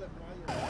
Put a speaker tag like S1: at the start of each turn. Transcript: S1: de playa.